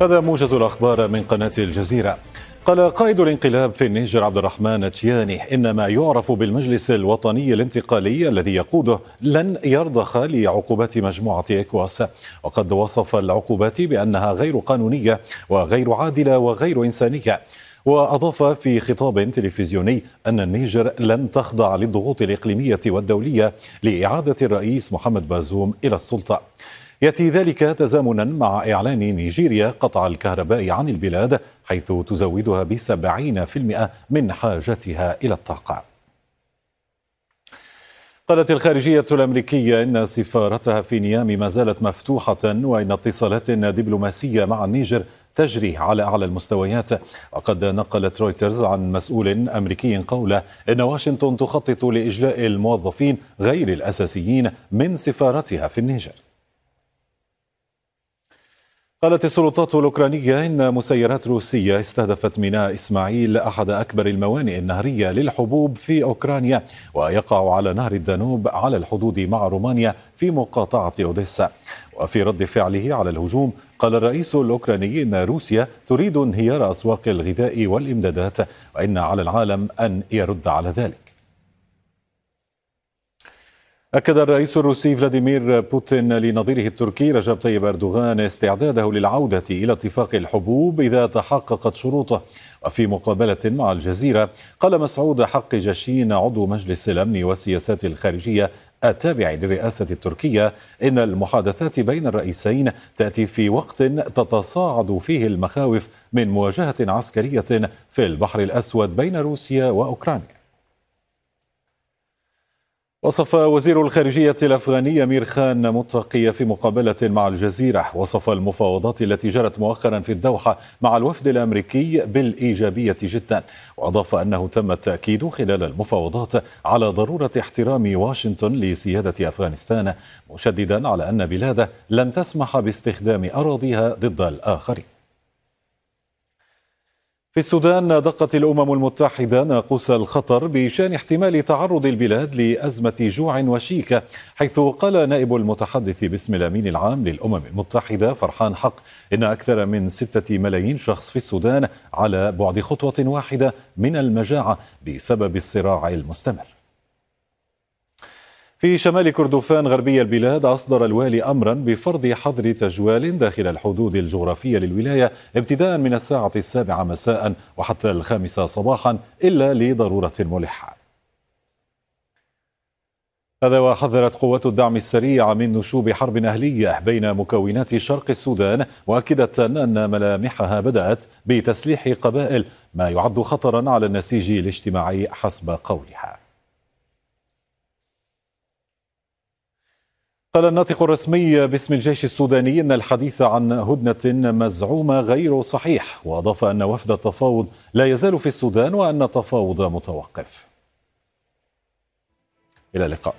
هذا موجز الأخبار من قناة الجزيرة. قال قائد الانقلاب في النيجر عبد الرحمن تشياني إن ما يعرف بالمجلس الوطني الانتقالي الذي يقوده لن يرضخ لعقوبات مجموعة إكواس. وقد وصف العقوبات بأنها غير قانونية وغير عادلة وغير إنسانية. وأضاف في خطاب تلفزيوني أن النيجر لن تخضع للضغوط الإقليمية والدولية لإعادة الرئيس محمد بازوم إلى السلطة. يأتي ذلك تزامنا مع إعلان نيجيريا قطع الكهرباء عن البلاد حيث تزودها بسبعين في المئة من حاجتها إلى الطاقة. قالت الخارجية الأمريكية إن سفارتها في نيامي ما زالت مفتوحة وإن اتصالات دبلوماسية مع النيجر تجري على أعلى المستويات. وقد نقلت رويترز عن مسؤول أمريكي قوله إن واشنطن تخطط لإجلاء الموظفين غير الأساسيين من سفارتها في النيجر. قالت السلطات الأوكرانية إن مسيرات روسية استهدفت ميناء إسماعيل أحد أكبر الموانئ النهرية للحبوب في أوكرانيا ويقع على نهر الدانوب على الحدود مع رومانيا في مقاطعة أوديسا. وفي رد فعله على الهجوم قال الرئيس الأوكراني إن روسيا تريد انهيار أسواق الغذاء والإمدادات وإن على العالم أن يرد على ذلك. أكد الرئيس الروسي فلاديمير بوتين لنظيره التركي رجب طيب أردوغان استعداده للعودة إلى اتفاق الحبوب إذا تحققت شروطه. وفي مقابلة مع الجزيرة قال مسعود حق جشين عضو مجلس الأمن والسياسات الخارجية التابع للرئاسة التركية إن المحادثات بين الرئيسين تأتي في وقت تتصاعد فيه المخاوف من مواجهة عسكرية في البحر الأسود بين روسيا وأوكرانيا. وصف وزير الخارجية الأفغاني أمير خان متقي في مقابلة مع الجزيرة. وصف المفاوضات التي جرت مؤخرا في الدوحة مع الوفد الأمريكي بالإيجابية جدا. وأضاف أنه تم التأكيد خلال المفاوضات على ضرورة احترام واشنطن لسيادة أفغانستان مشددا على أن بلاده لن تسمح باستخدام أراضيها ضد الآخرين. في السودان دقت الأمم المتحدة ناقوس الخطر بشأن احتمال تعرض البلاد لأزمة جوع وشيكة حيث قال نائب المتحدث باسم الأمين العام للأمم المتحدة فرحان حق إن أكثر من ستة ملايين شخص في السودان على بعد خطوة واحدة من المجاعة بسبب الصراع المستمر. في شمال كردفان غربي البلاد أصدر الوالي أمرا بفرض حظر تجوال داخل الحدود الجغرافية للولاية ابتداء من الساعة السابعة مساء وحتى الخامسة صباحا إلا لضرورة ملحة. هذا وحذرت قوات الدعم السريع من نشوب حرب أهلية بين مكونات شرق السودان مؤكدة أن ملامحها بدأت بتسليح قبائل ما يعد خطرا على النسيج الاجتماعي حسب قولها. قال الناطق الرسمي باسم الجيش السوداني إن الحديث عن هدنة مزعومة غير صحيح وأضاف أن وفد التفاوض لا يزال في السودان وأن التفاوض متوقف. إلى اللقاء.